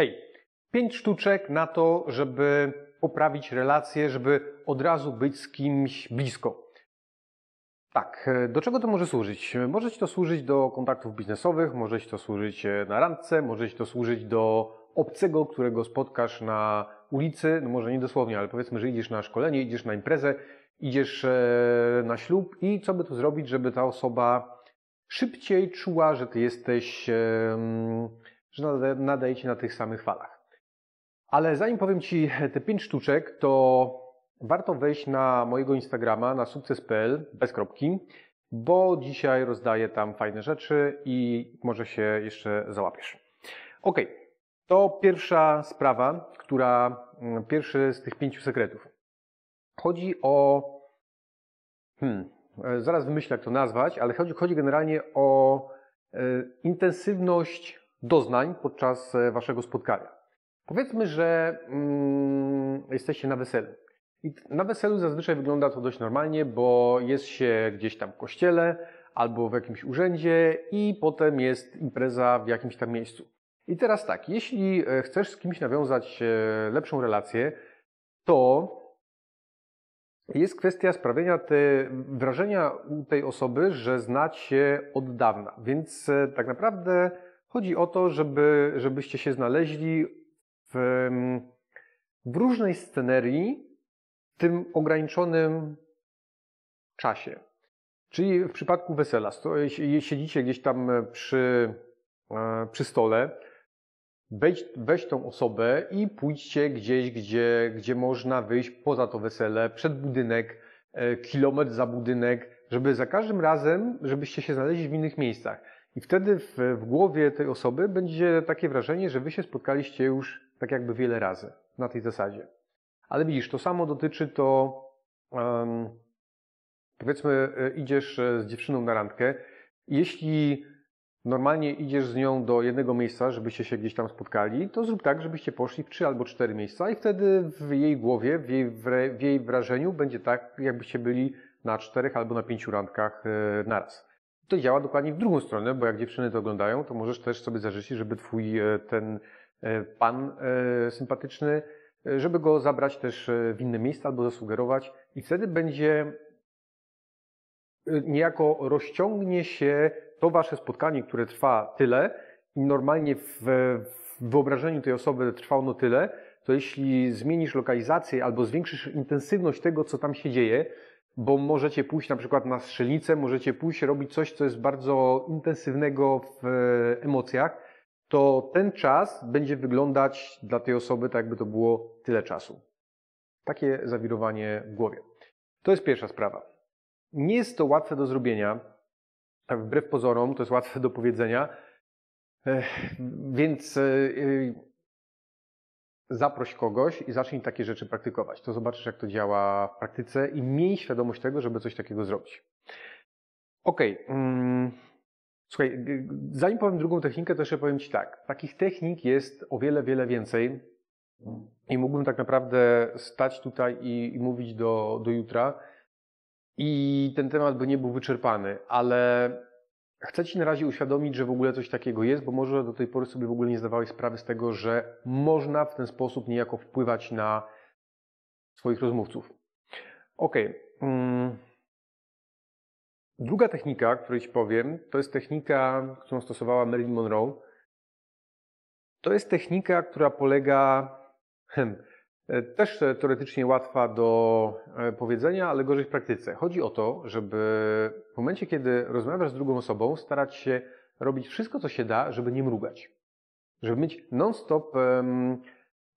Hej, pięć sztuczek na to, żeby poprawić relacje, żeby od razu być z kimś blisko. Tak, do czego to może służyć? Może Ci to służyć do kontaktów biznesowych, może Ci to służyć na randce, może Ci to służyć do obcego, którego spotkasz na ulicy, no może nie dosłownie, ale powiedzmy, że idziesz na szkolenie, idziesz na imprezę, idziesz e, na ślub i co by tu zrobić, żeby ta osoba szybciej czuła, że Ty jesteś, że nadaje Ci na tych samych falach. Ale zanim powiem Ci te pięć sztuczek, to warto wejść na mojego Instagrama, na sukces.pl, bez kropki, bo dzisiaj rozdaję tam fajne rzeczy i może się jeszcze załapiesz. Ok, to pierwsza sprawa, która, mm, pierwszy z tych pięciu sekretów. Chodzi o, hmm, e, zaraz wymyślę jak to nazwać, ale chodzi, chodzi generalnie o e, intensywność doznań podczas e, waszego spotkania. Powiedzmy, że mm, jesteście na weselu. I na weselu zazwyczaj wygląda to dość normalnie, bo jest się gdzieś tam w kościele albo w jakimś urzędzie i potem jest impreza w jakimś tam miejscu. I teraz tak, jeśli e, chcesz z kimś nawiązać e, lepszą relację, to jest kwestia sprawienia te wrażenia u tej osoby, że znać się od dawna. Więc tak naprawdę chodzi o to, żeby, żebyście się znaleźli w, w różnej scenerii, w tym ograniczonym czasie. Czyli w przypadku wesela, siedzicie gdzieś tam przy, przy stole, weź, weź tą osobę i pójdźcie gdzieś, gdzie, gdzie można wyjść poza to wesele, przed budynek, e, kilometr za budynek, żeby za każdym razem, żebyście się znaleźli w innych miejscach. I wtedy w, w głowie tej osoby będzie takie wrażenie, że wy się spotkaliście już tak jakby wiele razy na tej zasadzie. Ale widzisz, to samo dotyczy to, um, powiedzmy, e, idziesz e, z dziewczyną na randkę. Jeśli normalnie idziesz z nią do jednego miejsca, żebyście się gdzieś tam spotkali, to zrób tak, żebyście poszli w trzy albo cztery miejsca i wtedy w jej głowie, w jej, w jej wrażeniu będzie tak, jakbyście byli na czterech albo na pięciu randkach e, naraz. To działa dokładnie w drugą stronę, bo jak dziewczyny to oglądają, to możesz też sobie zażyczyć, żeby twój e, ten e, pan sympatyczny, żeby go zabrać też w inne miejsca albo zasugerować i wtedy będzie niejako rozciągnie się to wasze spotkanie, które trwa tyle i normalnie w, w wyobrażeniu tej osoby trwa ono tyle, to jeśli zmienisz lokalizację albo zwiększysz intensywność tego, co tam się dzieje, bo możecie pójść na przykład na strzelnicę, możecie pójść robić coś, co jest bardzo intensywnego w emocjach, to ten czas będzie wyglądać dla tej osoby tak, jakby to było tyle czasu. Takie zawirowanie w głowie. To jest pierwsza sprawa. Nie jest to łatwe do zrobienia, tak wbrew pozorom, to jest łatwe do powiedzenia. Więc e, e, zaproś kogoś i zacznij takie rzeczy praktykować. To zobaczysz, jak to działa w praktyce i miej świadomość tego, żeby coś takiego zrobić. Ok. Mm, słuchaj, zanim powiem drugą technikę, to jeszcze powiem Ci tak. Takich technik jest o wiele, wiele więcej i mógłbym tak naprawdę stać tutaj i, i mówić do, do jutra i ten temat by nie był wyczerpany, ale chcę Ci na razie uświadomić, że w ogóle coś takiego jest, bo może do tej pory sobie w ogóle nie zdawałeś sprawy z tego, że można w ten sposób niejako wpływać na swoich rozmówców. Ok. Mm. Druga technika, której Ci powiem, to jest technika, którą stosowała Marilyn Monroe. To jest technika, która polega hmm, też teoretycznie łatwa do e, powiedzenia, ale gorzej w praktyce. Chodzi o to, żeby w momencie, kiedy rozmawiasz z drugą osobą, starać się robić wszystko, co się da, żeby nie mrugać. Żeby mieć non-stop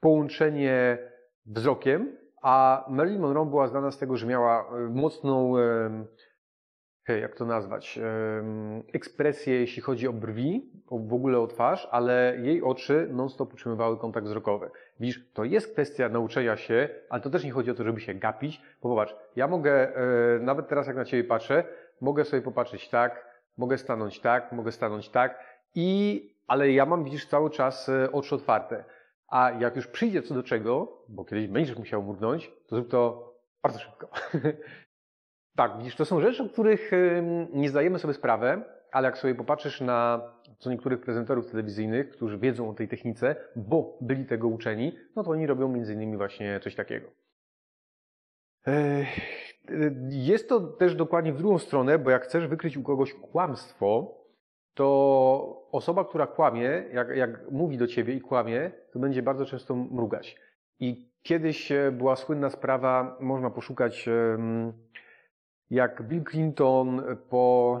połączenie wzrokiem, a Marilyn Monroe była znana z tego, że miała e, mocną jak to nazwać, ekspresję, jeśli chodzi o brwi, w ogóle o twarz, ale jej oczy non-stop utrzymywały kontakt wzrokowy. Widzisz, to jest kwestia nauczenia się, ale to też nie chodzi o to, żeby się gapić, bo popatrz, ja mogę, e, nawet teraz jak na Ciebie patrzę, mogę sobie popatrzeć tak, mogę stanąć tak, mogę stanąć tak i, ale ja mam, widzisz, cały czas e, oczy otwarte. A jak już przyjdzie co do czego, bo kiedyś będziesz musiał mrugnąć, to zrób to bardzo szybko. Tak, widzisz, to są rzeczy, o których nie zdajemy sobie sprawę, ale jak sobie popatrzysz na co niektórych prezenterów telewizyjnych, którzy wiedzą o tej technice, bo byli tego uczeni, no to oni robią między innymi właśnie coś takiego. Jest to też dokładnie w drugą stronę, bo jak chcesz wykryć u kogoś kłamstwo, to osoba, która kłamie, jak, jak mówi do ciebie i kłamie, to będzie bardzo często mrugać. I kiedyś e, była słynna sprawa, można poszukać, jak Bill Clinton po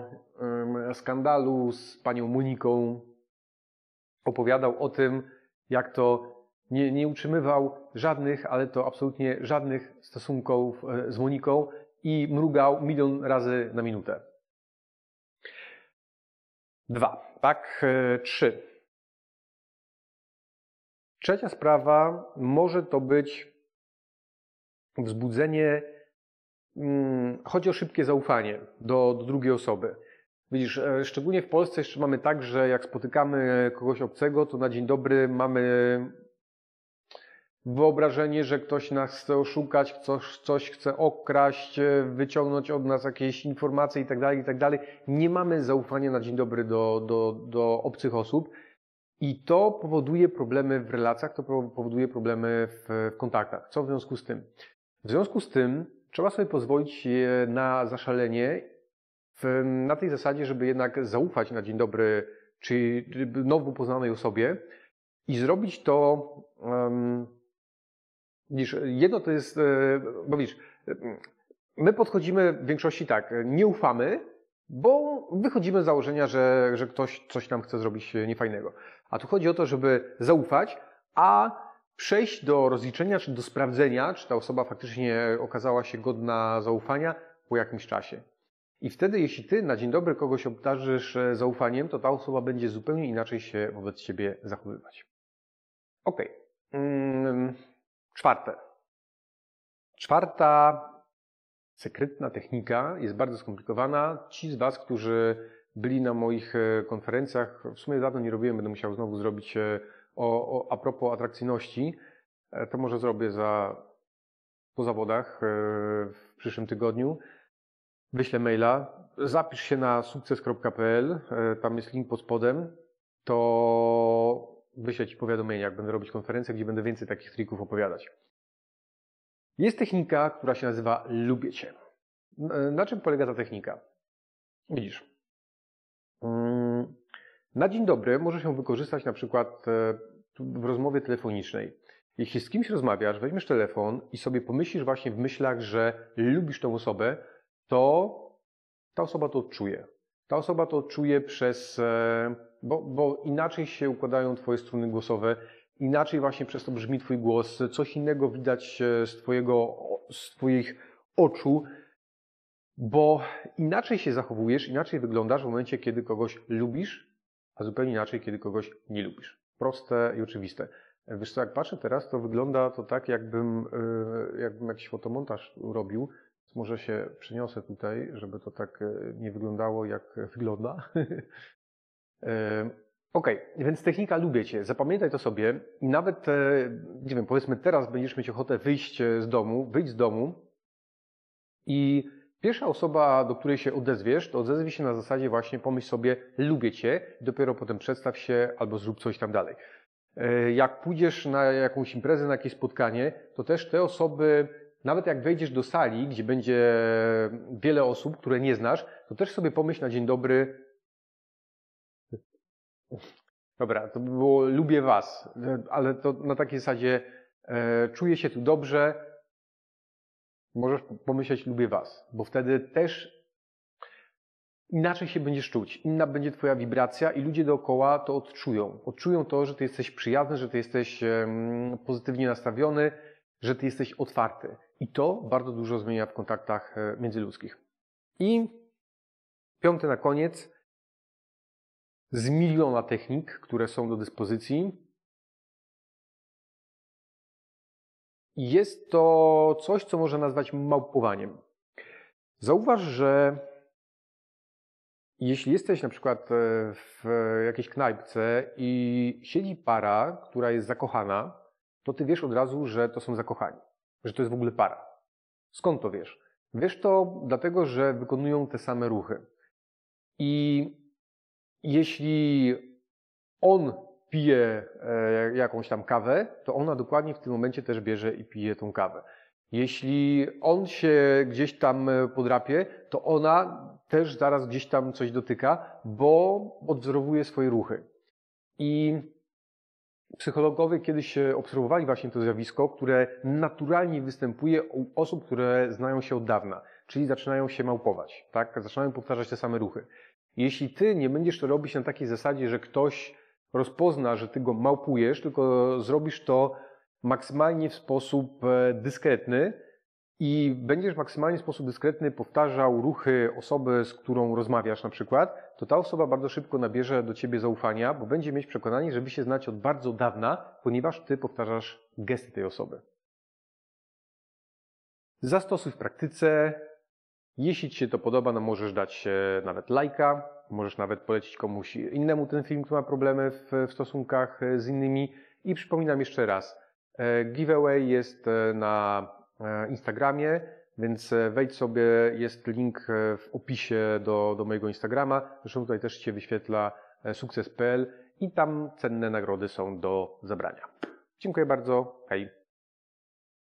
skandalu z panią Moniką opowiadał o tym, jak to nie, nie utrzymywał żadnych, ale to absolutnie żadnych stosunków e, z Moniką i mrugał milion razy na minutę. Dwa, tak? E, trzy. Trzecia sprawa może to być wzbudzenie, chodzi o szybkie zaufanie do, do drugiej osoby. Widzisz, e, szczególnie w Polsce jeszcze mamy tak, że jak spotykamy kogoś obcego, to na dzień dobry mamy wyobrażenie, że ktoś nas chce oszukać, coś, coś chce okraść, e, wyciągnąć od nas jakieś informacje itd., tak itd. Tak Nie mamy zaufania na dzień dobry do, do, do obcych osób i to powoduje problemy w relacjach, to powoduje problemy w, w kontaktach. Co w związku z tym? W związku z tym trzeba sobie pozwolić na zaszalenie w, na tej zasadzie, żeby jednak zaufać na dzień dobry czy nowo poznanej osobie i zrobić to um, Widzisz, jedno to jest, e, bo widzisz, my podchodzimy w większości tak, nie ufamy, bo wychodzimy z założenia, że, że ktoś coś nam chce zrobić niefajnego. A tu chodzi o to, żeby zaufać, a przejść do rozliczenia, czy do sprawdzenia, czy ta osoba faktycznie okazała się godna zaufania po jakimś czasie. I wtedy, jeśli ty na dzień dobry kogoś obdarzysz e, zaufaniem, to ta osoba będzie zupełnie inaczej się wobec ciebie zachowywać. Okay. Mm, Czwarte. Czwarta sekretna technika jest bardzo skomplikowana. Ci z Was, którzy byli na moich e, konferencjach, w sumie dawno nie robiłem, będę musiał znowu zrobić e, o, o, a propos atrakcyjności. E, to może zrobię za, po zawodach w przyszłym tygodniu. Wyślę maila. Zapisz się na sukces.pl, tam jest link pod spodem. To wyślę Ci powiadomienia, jak będę robić konferencję, gdzie będę więcej takich trików opowiadać. Jest technika, która się nazywa Lubię Cię. Na czym polega ta technika? Widzisz, mm, na dzień dobry możesz ją wykorzystać na przykład e, w rozmowie telefonicznej. Jeśli z kimś rozmawiasz, weźmiesz telefon i sobie pomyślisz właśnie w myślach, że lubisz tą osobę, to ta osoba to odczuje. Ta osoba to odczuje przez e, bo, bo inaczej się układają Twoje struny głosowe, inaczej właśnie przez to brzmi Twój głos, coś innego widać e, z, twojego, z Twoich oczu, bo inaczej się zachowujesz, inaczej wyglądasz w momencie, kiedy kogoś lubisz, zupełnie inaczej, kiedy kogoś nie lubisz. Proste i oczywiste. Wiesz co, jak patrzę teraz, to wygląda to tak, jakbym, e, jakbym jakiś fotomontaż robił. Może się przeniosę tutaj, żeby to tak e, nie wyglądało, jak wygląda. Ok, więc technika lubię Cię. Zapamiętaj to sobie i nawet, e, nie wiem, powiedzmy teraz będziesz mieć ochotę wyjść e, z domu, wyjść z domu i pierwsza osoba, do której się odezwiesz, to odezwij się na zasadzie właśnie pomyśl sobie lubię Cię, dopiero potem przedstaw się albo zrób coś tam dalej. E, jak pójdziesz na jakąś imprezę, na jakieś spotkanie, to też te osoby, nawet jak wejdziesz do sali, gdzie będzie wiele osób, które nie znasz, to też sobie pomyśl na dzień dobry, Dobra, to by było lubię was, ale to na takiej zasadzie e, czuję się tu dobrze, możesz pomyśleć lubię was, bo wtedy też inaczej się będziesz czuć, inna będzie twoja wibracja i ludzie dookoła to odczują. Odczują to, że ty jesteś przyjazny, że ty jesteś pozytywnie nastawiony, że ty jesteś otwarty. I to bardzo dużo zmienia w kontaktach e, międzyludzkich. I piąty na koniec, z miliona technik, które są do dyspozycji. Jest to coś, co można nazwać małpowaniem. Zauważ, że jeśli jesteś na przykład e, w jakiejś knajpce i siedzi para, która jest zakochana, to ty wiesz od razu, że to są zakochani, że to jest w ogóle para. Skąd to wiesz? Wiesz to dlatego, że wykonują te same ruchy. I jeśli on pije e, jakąś tam kawę, to ona dokładnie w tym momencie też bierze i pije tą kawę. Jeśli on się gdzieś tam e, podrapie, to ona też zaraz gdzieś tam coś dotyka, bo odwzorowuje swoje ruchy. I psychologowie kiedyś obserwowali właśnie to zjawisko, które naturalnie występuje u osób, które znają się od dawna, czyli zaczynają się małpować, tak? Zaczynają powtarzać te same ruchy. Jeśli ty nie będziesz to robić na takiej zasadzie, że ktoś rozpozna, że ty go małpujesz, tylko zrobisz to maksymalnie w sposób e, dyskretny i będziesz maksymalnie w sposób dyskretny powtarzał ruchy osoby, z którą rozmawiasz na przykład, to ta osoba bardzo szybko nabierze do ciebie zaufania, bo będzie mieć przekonanie, że wy się znacie od bardzo dawna, ponieważ ty powtarzasz gesty tej osoby. Zastosuj w praktyce. Jeśli Ci się to podoba, no możesz dać nawet lajka, możesz nawet polecić komuś innemu ten film, kto ma problemy w, w stosunkach z innymi. I przypominam jeszcze raz, e, giveaway jest e, na e, Instagramie, więc wejdź sobie, jest link w opisie do, do mojego Instagrama. Zresztą tutaj też się wyświetla sukces.pl i tam cenne nagrody są do zabrania. Dziękuję bardzo. Hej.